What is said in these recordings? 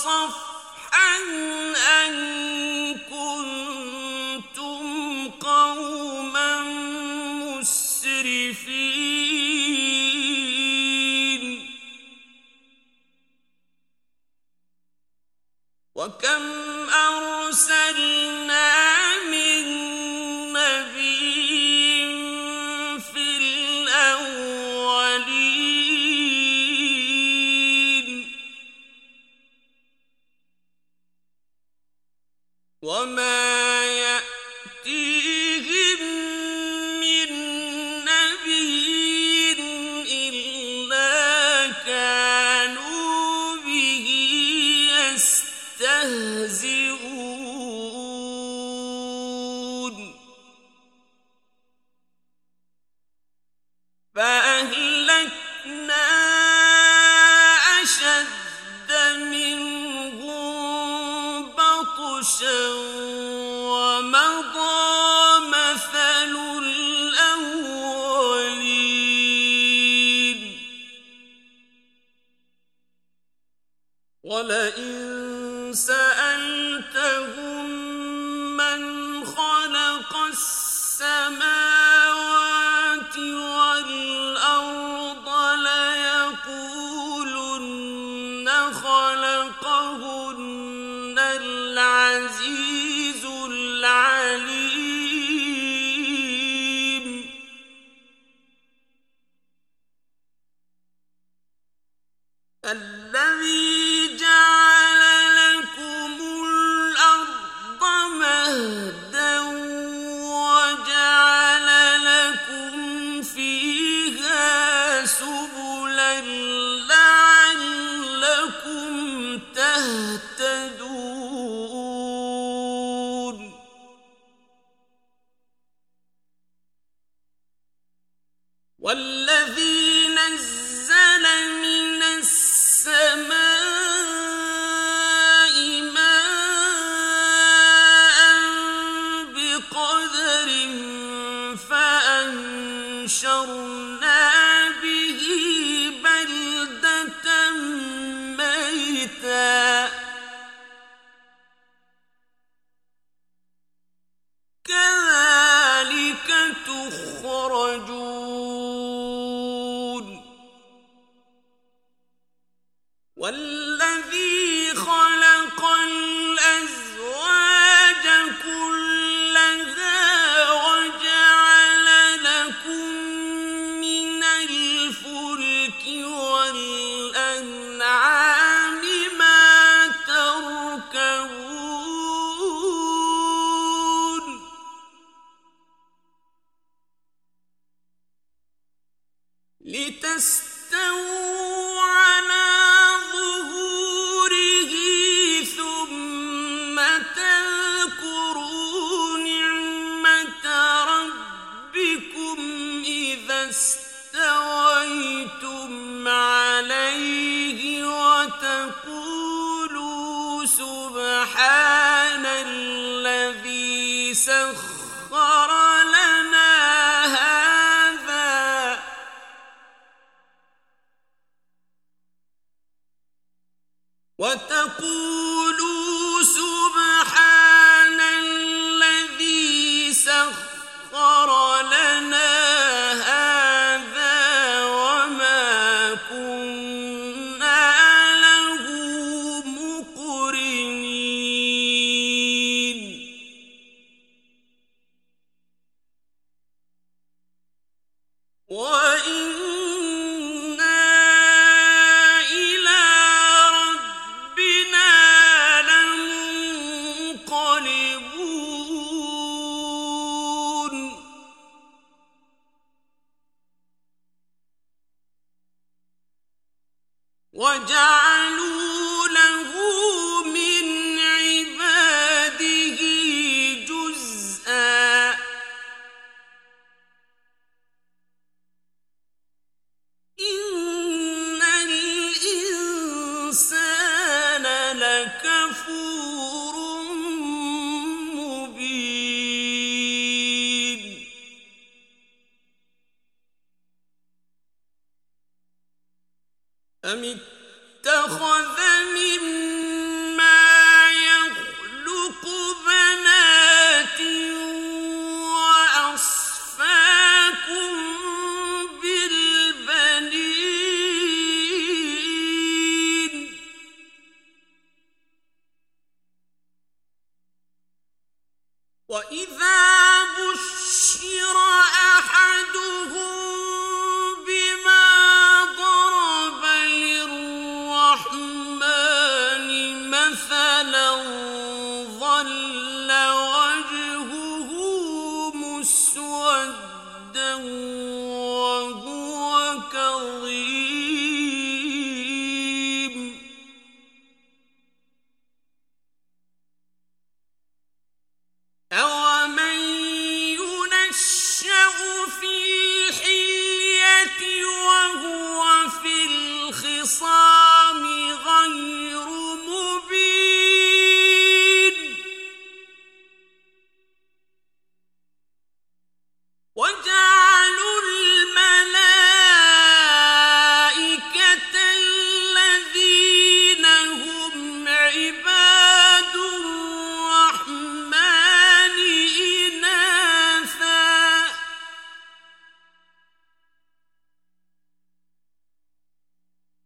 الذكر ولئن سألتهم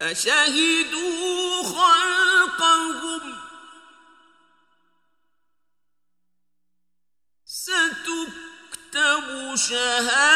أشهدوا خلقهم؟ ستكتب شهادتهم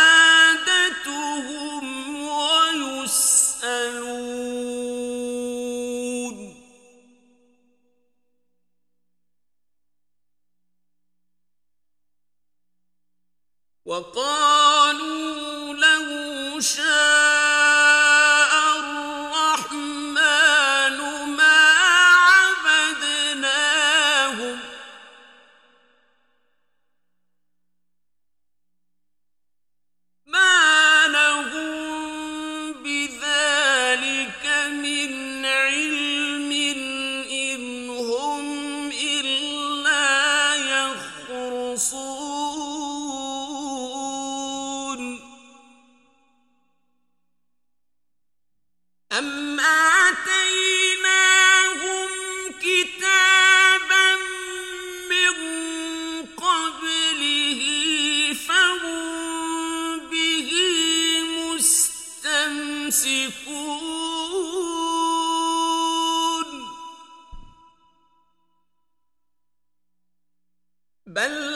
بل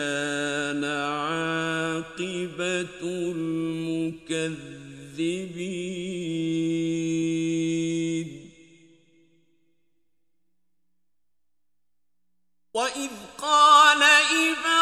كان عاقبة المكذبين. وإذ قال إبراهيم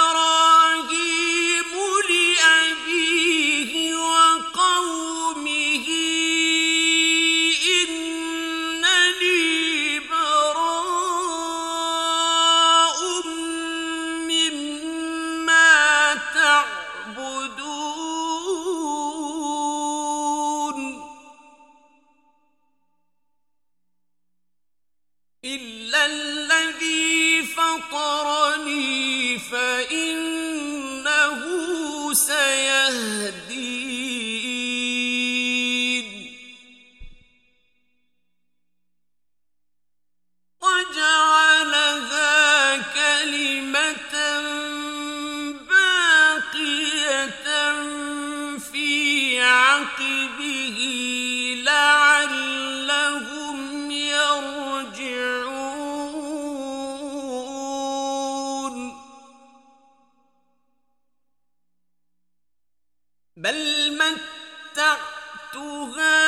بل متعت هؤلاء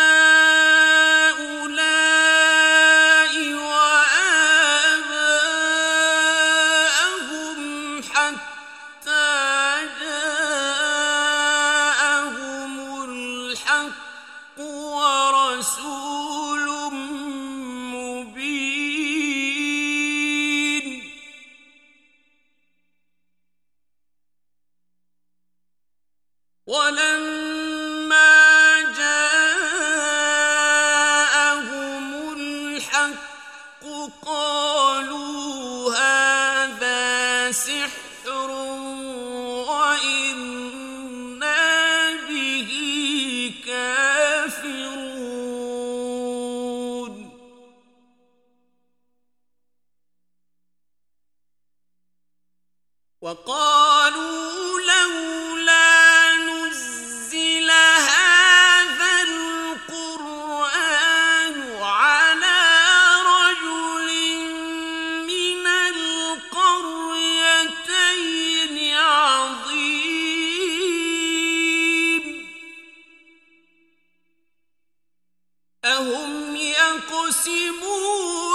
أهم يقسمون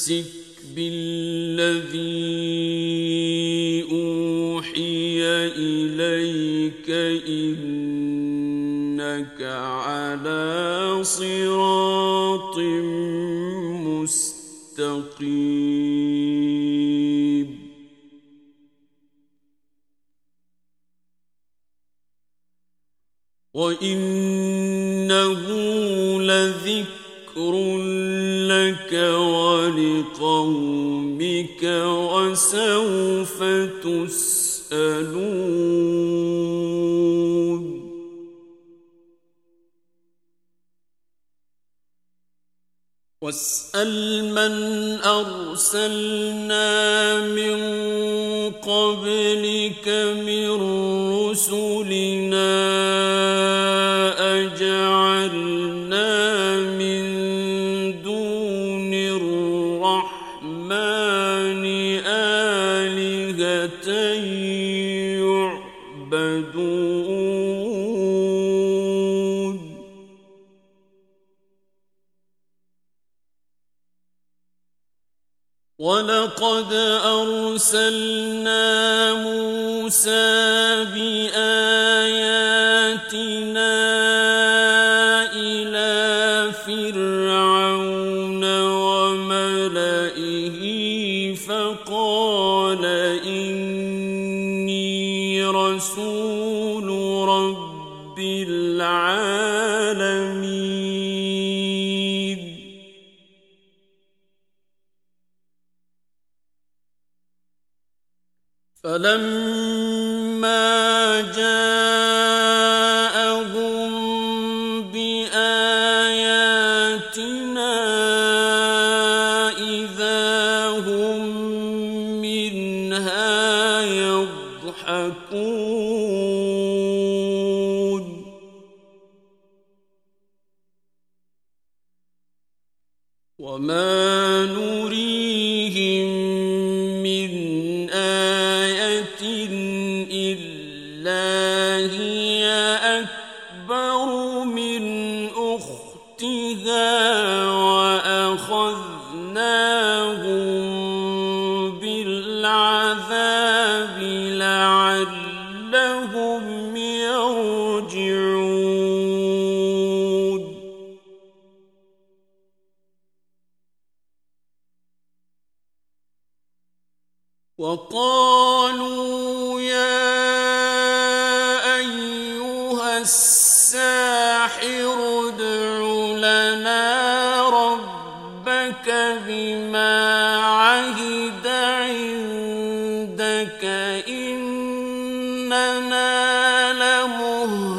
فاستمسك وسوف تسألون. واسأل من أرسلنا من قبلك من أرسلنا موسى فلما جاءهم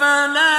أفلا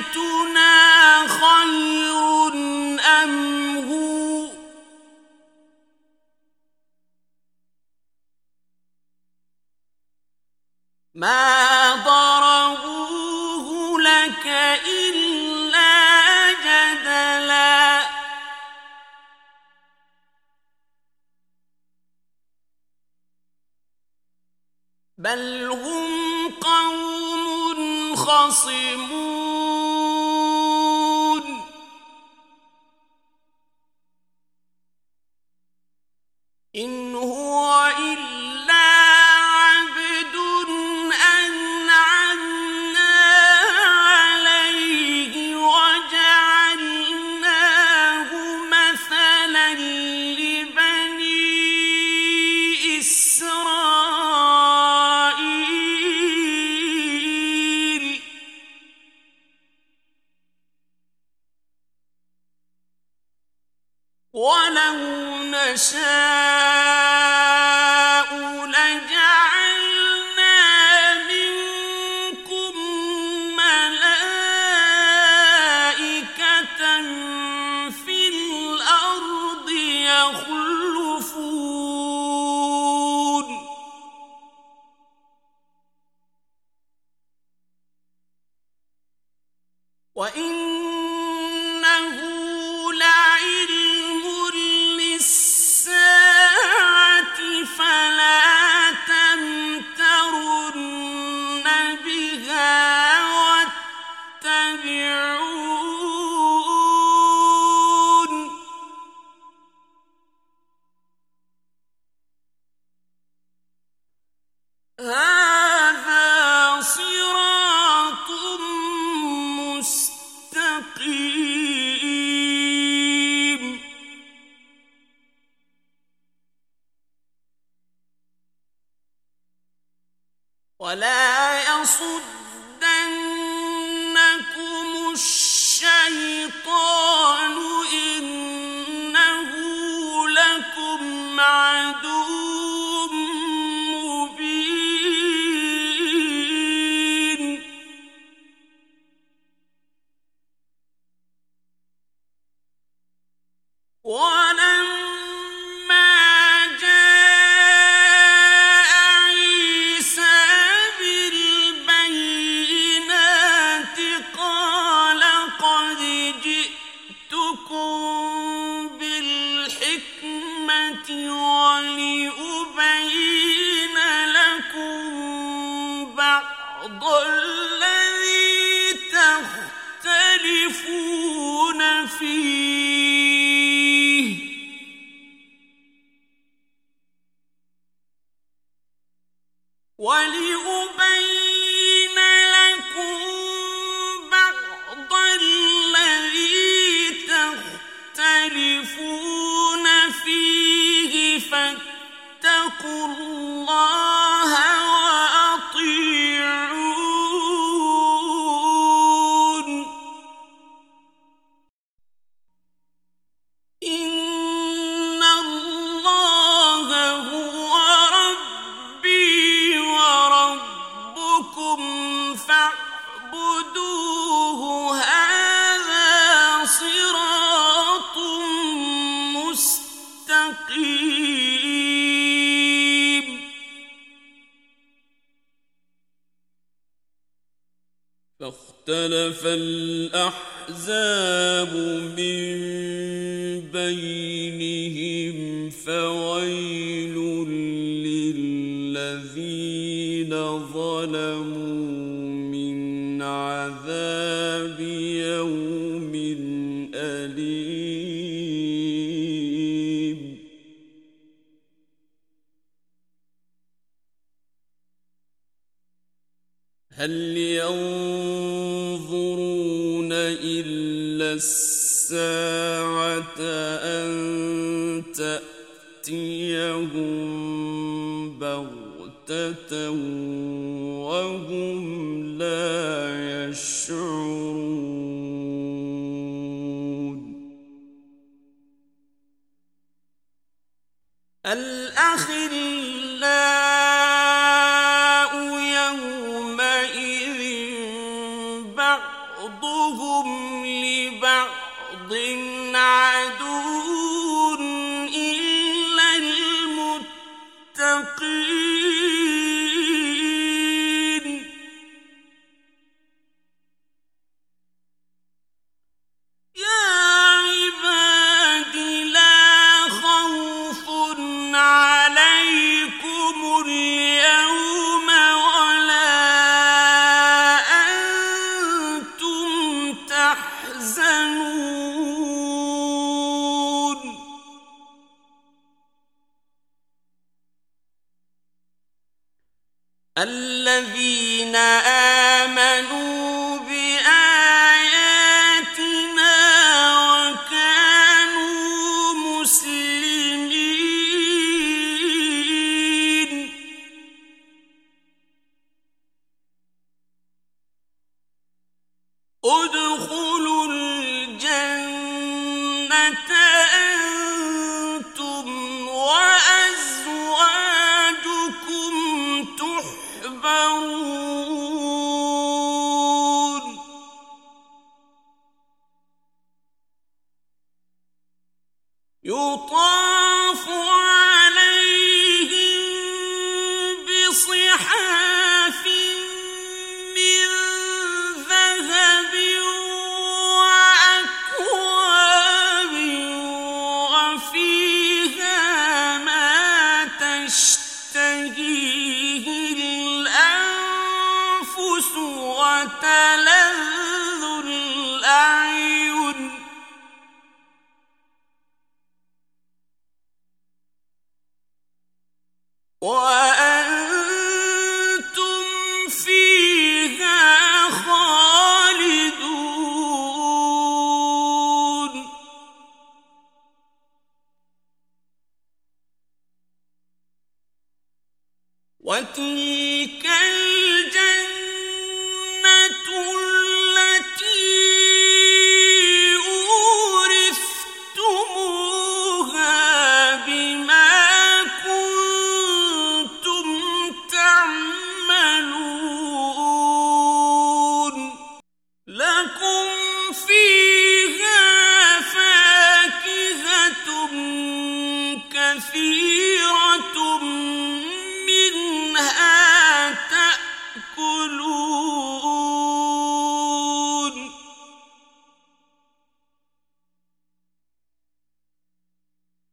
أآلهتنا مستقيم. فاختلف الأحزاب من بينهم فويل للذين ظلموا. هل ينظرون إلا الساعة أن تأتيهم بغتة الْعَالَمِينَ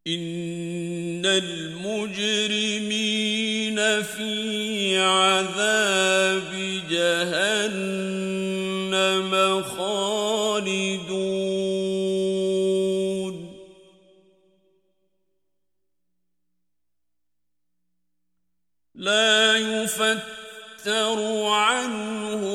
إن المجرمين في عذاب جهنم خالدون لا يفتر عنه